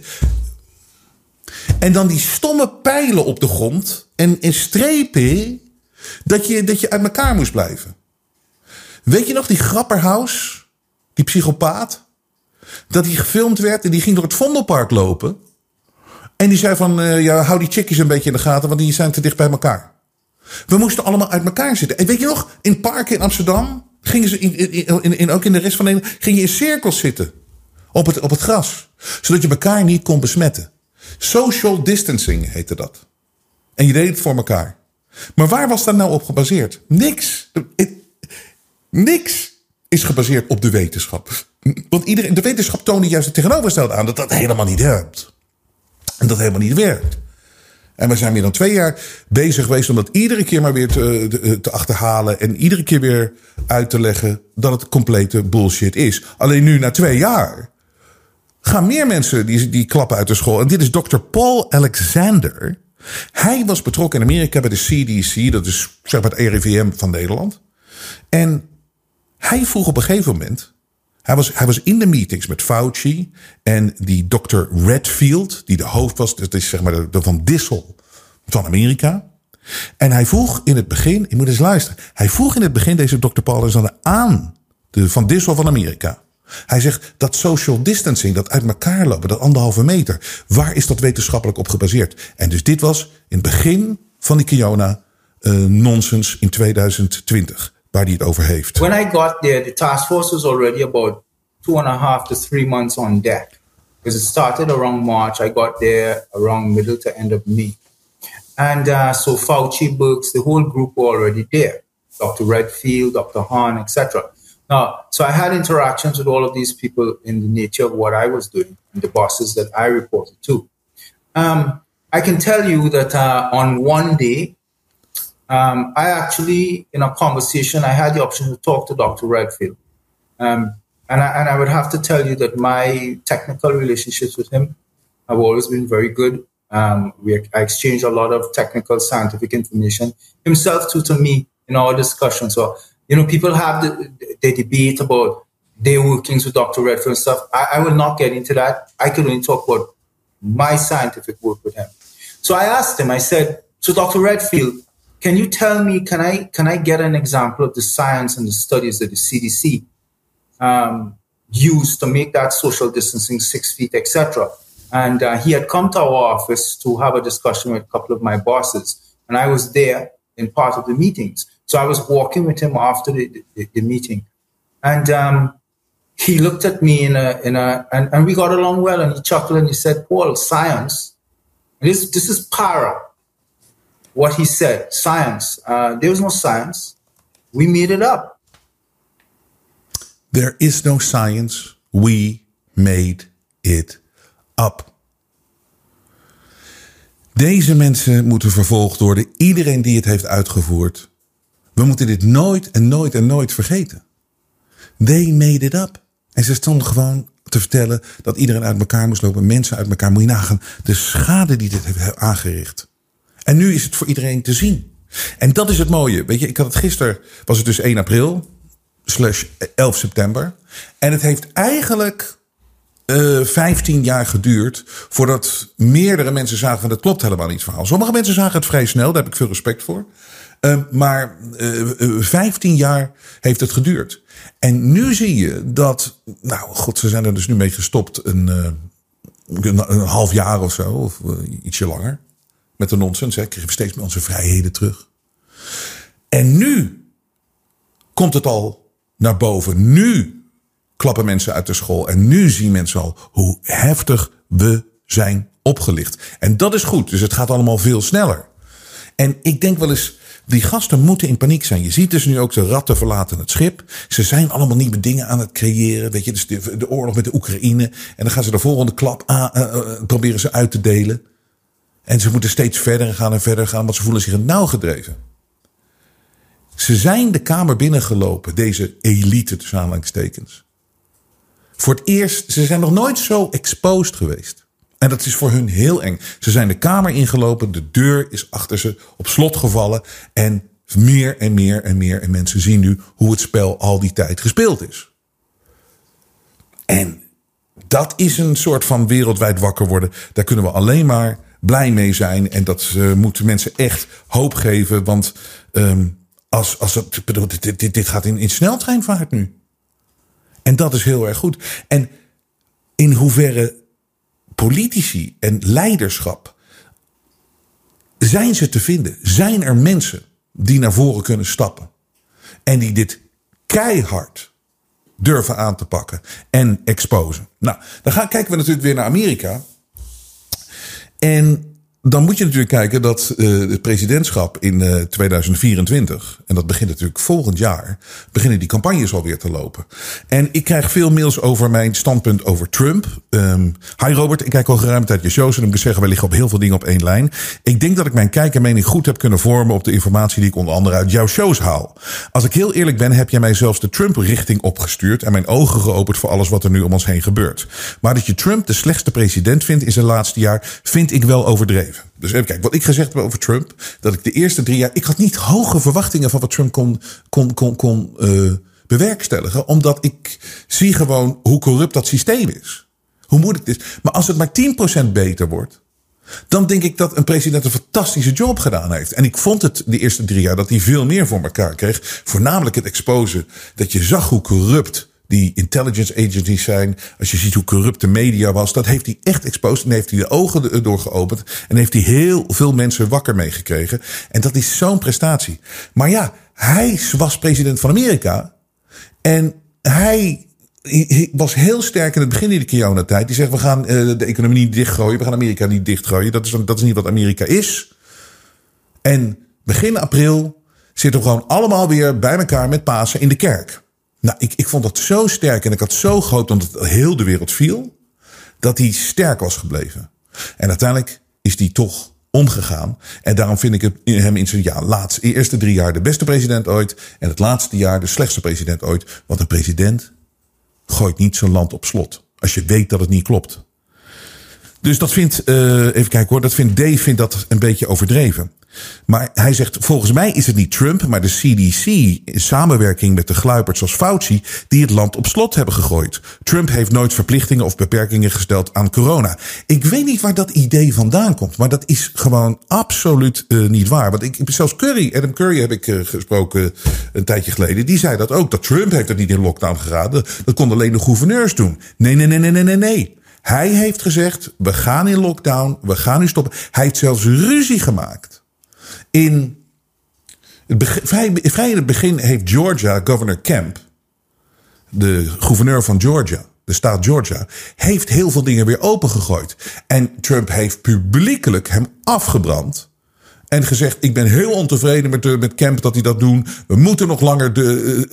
En dan die stomme pijlen op de grond. En, en strepen. Dat je, dat je uit elkaar moest blijven. Weet je nog die Grapperhaus? Die psychopaat. Dat hij gefilmd werd en die ging door het Vondelpark lopen. En die zei van, uh, ja, hou die chickies een beetje in de gaten, want die zijn te dicht bij elkaar. We moesten allemaal uit elkaar zitten. En weet je nog, in parken in Amsterdam gingen ze, in, in, in, ook in de rest van Nederland, ging je in cirkels zitten. Op het, op het gras. Zodat je elkaar niet kon besmetten. Social distancing heette dat. En je deed het voor elkaar. Maar waar was dat nou op gebaseerd? Niks. niks is gebaseerd op de wetenschap. Want iedereen, de wetenschap toonde juist het tegenovergestelde aan. Dat dat helemaal niet helpt. En dat helemaal niet werkt. En we zijn meer dan twee jaar bezig geweest om dat iedere keer maar weer te, te, achterhalen. En iedere keer weer uit te leggen dat het complete bullshit is. Alleen nu na twee jaar gaan meer mensen die, die klappen uit de school. En dit is Dr. Paul Alexander. Hij was betrokken in Amerika bij de CDC, dat is zeg maar het RIVM van Nederland. En hij vroeg op een gegeven moment. Hij was, hij was in de meetings met Fauci en die Dr. Redfield, die de hoofd was, dat is zeg maar de, Van Dissel van Amerika. En hij vroeg in het begin, ik moet eens luisteren. Hij vroeg in het begin deze Dr. Paul Alexander aan de Van Dissel van Amerika. Hij zegt dat social distancing, dat uit elkaar lopen, dat anderhalve meter, waar is dat wetenschappelijk op gebaseerd? En dus dit was in het begin van die Kiona uh, nonsens in 2020, waar hij het over heeft. When I got there, the task force was already about two and a half to three months on deck. Because it started around March, I got there around middle to end of May. And uh, so Fauci, Books, the whole group were already there. Dr. Redfield, Dr. Hahn, etc. Now, so I had interactions with all of these people in the nature of what I was doing and the bosses that I reported to. Um, I can tell you that uh, on one day, um, I actually, in a conversation, I had the option to talk to Dr. Redfield. Um, and, I, and I would have to tell you that my technical relationships with him have always been very good. Um, we I exchanged a lot of technical, scientific information. Himself too to me in our discussions. So, you know, people have the, the debate about their workings with Dr. Redfield and stuff. I, I will not get into that. I can only talk about my scientific work with him. So I asked him, I said, so Dr. Redfield, can you tell me, can I, can I get an example of the science and the studies that the CDC um, used to make that social distancing six feet, etc.? And uh, he had come to our office to have a discussion with a couple of my bosses, and I was there in part of the meetings. So I was walking with him after the, the, the meeting, and um, he looked at me in a in a and, and we got along well, and he chuckled and he said, "Paul, science. This this is para." What he said, science. Uh, there was no science. We made it up. There is no science. We made it up. Deze mensen moeten vervolgd worden. Iedereen die het heeft uitgevoerd. We moeten dit nooit en nooit en nooit vergeten. They made it up. En ze stonden gewoon te vertellen dat iedereen uit elkaar moest lopen. Mensen uit elkaar. Moet je nagaan de schade die dit heeft aangericht. En nu is het voor iedereen te zien. En dat is het mooie. Weet je, ik had het gisteren, was het dus 1 april, slash 11 september. En het heeft eigenlijk uh, 15 jaar geduurd voordat meerdere mensen zagen dat klopt helemaal niet verhaal. Sommige mensen zagen het vrij snel, daar heb ik veel respect voor. Uh, maar uh, 15 jaar heeft het geduurd. En nu zie je dat, nou god, ze zijn er dus nu mee gestopt een, een, een half jaar of zo, of ietsje langer. Met de nonsens, hè, kregen we steeds meer onze vrijheden terug. En nu komt het al naar boven. Nu klappen mensen uit de school. En nu zien mensen al hoe heftig we zijn opgelicht. En dat is goed. Dus het gaat allemaal veel sneller. En ik denk wel eens, die gasten moeten in paniek zijn. Je ziet dus nu ook de ratten verlaten het schip. Ze zijn allemaal nieuwe dingen aan het creëren. Weet je, dus de, de oorlog met de Oekraïne. En dan gaan ze de volgende klap aan, uh, uh, proberen ze uit te delen. En ze moeten steeds verder gaan en verder gaan, want ze voelen zich in nauw gedreven. Ze zijn de kamer binnengelopen, deze elite tussen aanhalingstekens. Voor het eerst, ze zijn nog nooit zo exposed geweest. En dat is voor hun heel eng. Ze zijn de kamer ingelopen, de deur is achter ze op slot gevallen. En meer en meer en meer en mensen zien nu hoe het spel al die tijd gespeeld is. En dat is een soort van wereldwijd wakker worden. Daar kunnen we alleen maar blij mee zijn. En dat uh, moeten mensen echt hoop geven. Want um, als, als dit, dit, dit gaat in, in sneltreinvaart nu. En dat is heel erg goed. En in hoeverre politici en leiderschap zijn ze te vinden? Zijn er mensen die naar voren kunnen stappen en die dit keihard durven aan te pakken en exposen? Nou, dan gaan, kijken we natuurlijk weer naar Amerika. En dan moet je natuurlijk kijken dat uh, het presidentschap in uh, 2024, en dat begint natuurlijk volgend jaar, beginnen die campagnes alweer te lopen. En ik krijg veel mails over mijn standpunt over Trump. Um, hi Robert, ik kijk al geruime tijd je shows en ik moet zeggen, wij liggen op heel veel dingen op één lijn. Ik denk dat ik mijn kijk en mening goed heb kunnen vormen op de informatie die ik onder andere uit jouw shows haal. Als ik heel eerlijk ben, heb jij mij zelfs de Trump-richting opgestuurd en mijn ogen geopend voor alles wat er nu om ons heen gebeurt. Maar dat je Trump de slechtste president vindt in zijn laatste jaar, vind ik wel overdreven. Dus even kijken, wat ik gezegd heb over Trump, dat ik de eerste drie jaar, ik had niet hoge verwachtingen van wat Trump kon, kon, kon, kon uh, bewerkstelligen, omdat ik zie gewoon hoe corrupt dat systeem is. Hoe moeilijk het is. Maar als het maar 10% beter wordt, dan denk ik dat een president een fantastische job gedaan heeft. En ik vond het de eerste drie jaar dat hij veel meer voor elkaar kreeg. Voornamelijk het exposen dat je zag hoe corrupt die intelligence agencies zijn. Als je ziet hoe corrupt de media was, dat heeft hij echt exposed. En heeft hij de ogen door geopend. En heeft hij heel veel mensen wakker meegekregen. En dat is zo'n prestatie. Maar ja, hij was president van Amerika. En hij was heel sterk in het begin in de corona-tijd. Die zegt, we gaan uh, de economie niet dichtgooien. We gaan Amerika niet dichtgooien. Dat is, dat is niet wat Amerika is. En begin april zitten we gewoon allemaal weer bij elkaar met Pasen in de kerk. Nou, ik, ik vond dat zo sterk en ik had zo groot omdat het heel de wereld viel, dat hij sterk was gebleven. En uiteindelijk is hij toch omgegaan. En daarom vind ik hem in zijn ja, laatste, eerste drie jaar de beste president ooit. En het laatste jaar de slechtste president ooit. Want een president gooit niet zijn land op slot. Als je weet dat het niet klopt. Dus dat vindt, uh, even kijken hoor, dat vindt Dave vindt dat een beetje overdreven. Maar hij zegt, volgens mij is het niet Trump, maar de CDC in samenwerking met de gluiperds als Fauci die het land op slot hebben gegooid. Trump heeft nooit verplichtingen of beperkingen gesteld aan corona. Ik weet niet waar dat idee vandaan komt, maar dat is gewoon absoluut uh, niet waar. Want ik, zelfs Curry, Adam Curry heb ik uh, gesproken een tijdje geleden, die zei dat ook, dat Trump heeft het niet in lockdown geraden. Dat konden alleen de gouverneurs doen. Nee, nee, nee, nee, nee, nee, nee. Hij heeft gezegd, we gaan in lockdown, we gaan nu stoppen. Hij heeft zelfs ruzie gemaakt. In het begin, vrij, in het begin heeft Georgia, governor Kemp, de gouverneur van Georgia, de staat Georgia, heeft heel veel dingen weer opengegooid. En Trump heeft publiekelijk hem afgebrand. En gezegd, ik ben heel ontevreden met, met Kemp dat hij dat doen. We moeten nog langer de,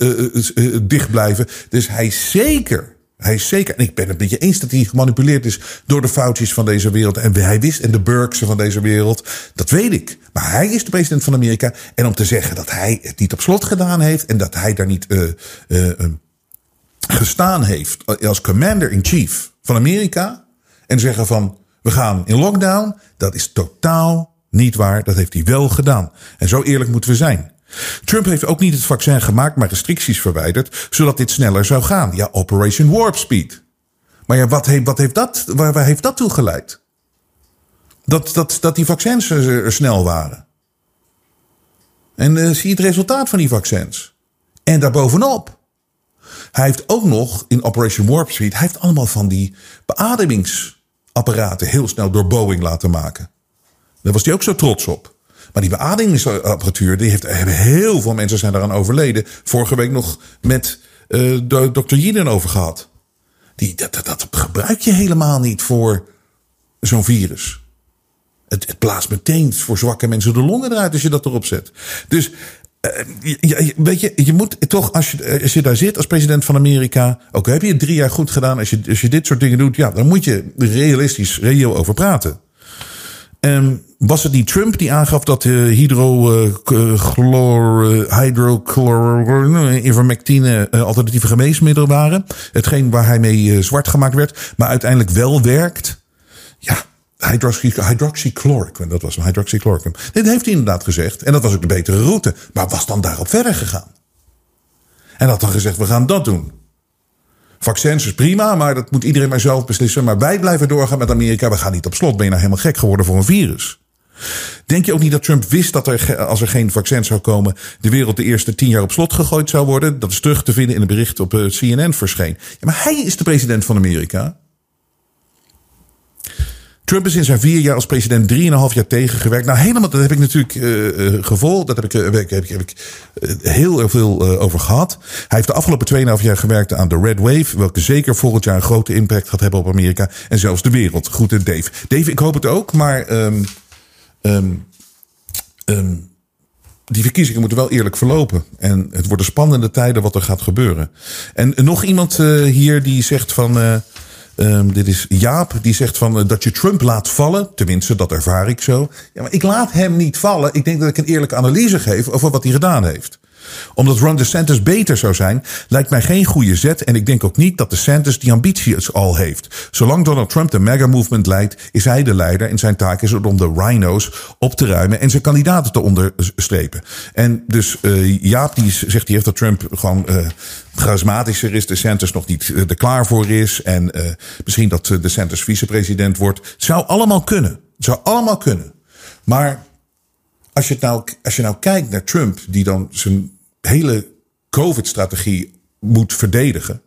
uh, uh, dicht blijven. Dus hij zeker hij is zeker, en ik ben het met je eens dat hij gemanipuleerd is door de foutjes van deze wereld. En hij wist, en de Burksen van deze wereld. Dat weet ik. Maar hij is de president van Amerika. En om te zeggen dat hij het niet op slot gedaan heeft. En dat hij daar niet uh, uh, gestaan heeft als commander-in-chief van Amerika. En zeggen van, we gaan in lockdown. Dat is totaal niet waar. Dat heeft hij wel gedaan. En zo eerlijk moeten we zijn. Trump heeft ook niet het vaccin gemaakt, maar restricties verwijderd, zodat dit sneller zou gaan. Ja, Operation Warp Speed. Maar ja, wat heeft, wat heeft dat, waar, waar heeft dat toe geleid? Dat, dat, dat die vaccins er, snel waren. En uh, zie je het resultaat van die vaccins. En daarbovenop. Hij heeft ook nog in Operation Warp Speed, hij heeft allemaal van die beademingsapparaten heel snel door Boeing laten maken. Daar was hij ook zo trots op. Maar die beademingsapparatuur, die heeft, heel veel mensen zijn daaraan overleden. Vorige week nog met uh, Dr. Yiden over gehad. Die, dat, dat, dat, gebruik je helemaal niet voor zo'n virus. Het, het blaast meteen voor zwakke mensen de longen eruit als je dat erop zet. Dus uh, weet je, je moet toch, als je, als je daar zit als president van Amerika, ook heb je het drie jaar goed gedaan, als je, als je dit soort dingen doet, ja, dan moet je realistisch, reëel over praten. Um, was het niet Trump die aangaf dat de hydrochlor, ivermectine alternatieve geneesmiddelen waren? Hetgeen waar hij mee zwart gemaakt werd, maar uiteindelijk wel werkt. Ja, hydroxy, hydroxychloroquine, dat was hem, hydroxychloroquine. Dit heeft hij inderdaad gezegd. En dat was ook de betere route. Maar was dan daarop verder gegaan? En had dan gezegd, we gaan dat doen. Vaccins is prima, maar dat moet iedereen maar zelf beslissen. Maar wij blijven doorgaan met Amerika. We gaan niet op slot. Ben je nou helemaal gek geworden voor een virus? Denk je ook niet dat Trump wist dat er, als er geen vaccin zou komen, de wereld de eerste tien jaar op slot gegooid zou worden? Dat is terug te vinden in een bericht op eh, CNN verscheen. Ja, maar hij is de president van Amerika. Trump is in zijn vier jaar als president drieënhalf jaar tegengewerkt. Nou, helemaal, dat heb ik natuurlijk uh, gevolgd. Dat heb ik, heb, heb, heb ik heel veel over gehad. Hij heeft de afgelopen 2,5 jaar gewerkt aan de Red Wave. Welke zeker volgend jaar een grote impact gaat hebben op Amerika. En zelfs de wereld. Goed, Dave. Dave, ik hoop het ook. Maar um, um, um, die verkiezingen moeten wel eerlijk verlopen. En het worden spannende tijden wat er gaat gebeuren. En nog iemand hier die zegt van... Um, dit is Jaap, die zegt van, uh, dat je Trump laat vallen. Tenminste, dat ervaar ik zo. Ja, maar ik laat hem niet vallen. Ik denk dat ik een eerlijke analyse geef over wat hij gedaan heeft omdat Ron DeSantis beter zou zijn, lijkt mij geen goede zet. En ik denk ook niet dat DeSantis die ambitie al heeft. Zolang Donald Trump de mega-movement leidt, is hij de leider. En zijn taak is het om de rhino's op te ruimen en zijn kandidaten te onderstrepen. En dus uh, Jaap die zegt die heeft dat Trump gewoon uh, charismatischer is. DeSantis nog niet uh, er klaar voor is. En misschien dat DeSantis vicepresident wordt. Het zou allemaal kunnen. Het zou allemaal kunnen. Maar als je, nou, als je nou kijkt naar Trump, die dan zijn hele COVID-strategie moet verdedigen.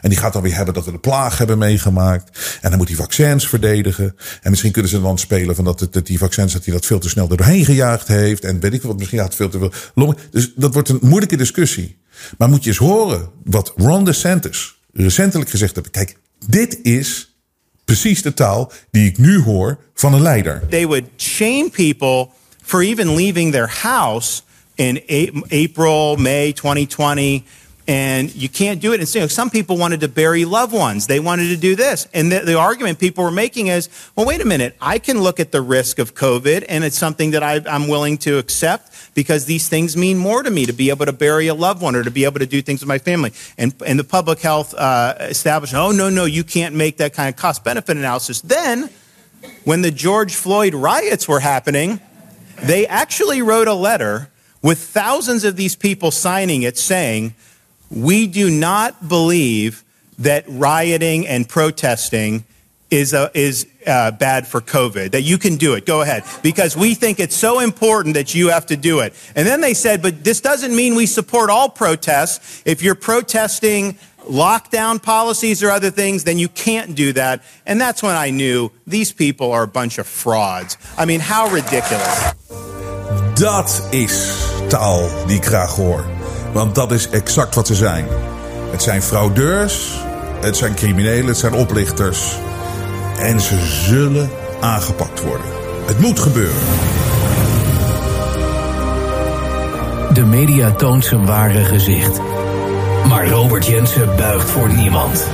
En die gaat dan weer hebben dat we de plaag hebben meegemaakt. En dan moet hij vaccins verdedigen. En misschien kunnen ze dan spelen van dat, dat die vaccins dat hij dat veel te snel doorheen gejaagd heeft. En weet ik wat, misschien had veel te veel. Dus dat wordt een moeilijke discussie. Maar moet je eens horen wat Ron DeSantis recentelijk gezegd heeft. Kijk, dit is precies de taal die ik nu hoor van een leider. They would shame people for even leaving their house in April, May 2020. And you can't do it. And so some people wanted to bury loved ones. They wanted to do this. And the, the, argument people were making is, well, wait a minute. I can look at the risk of COVID and it's something that I, I'm willing to accept because these things mean more to me to be able to bury a loved one or to be able to do things with my family. And, and the public health uh, oh, no, no, you can't make that kind of cost benefit analysis. Then when the George Floyd riots were happening, they actually wrote a letter with thousands of these people signing it saying, We do not believe that rioting and protesting is, is uh, bad for COVID, that you can do it. Go ahead. Because we think it's so important that you have to do it. And then they said, but this doesn't mean we support all protests. If you're protesting lockdown policies or other things, then you can't do that. And that's when I knew these people are a bunch of frauds. I mean, how ridiculous. Dat is taal die ik graag hoor. Want dat is exact wat ze zijn. Het zijn fraudeurs, het zijn criminelen, het zijn oplichters. En ze zullen aangepakt worden. Het moet gebeuren. De media toont zijn ware gezicht. Maar Robert Jensen buigt voor niemand.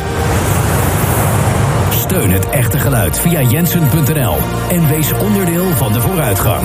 Steun het echte geluid via jensen.nl en wees onderdeel van de vooruitgang.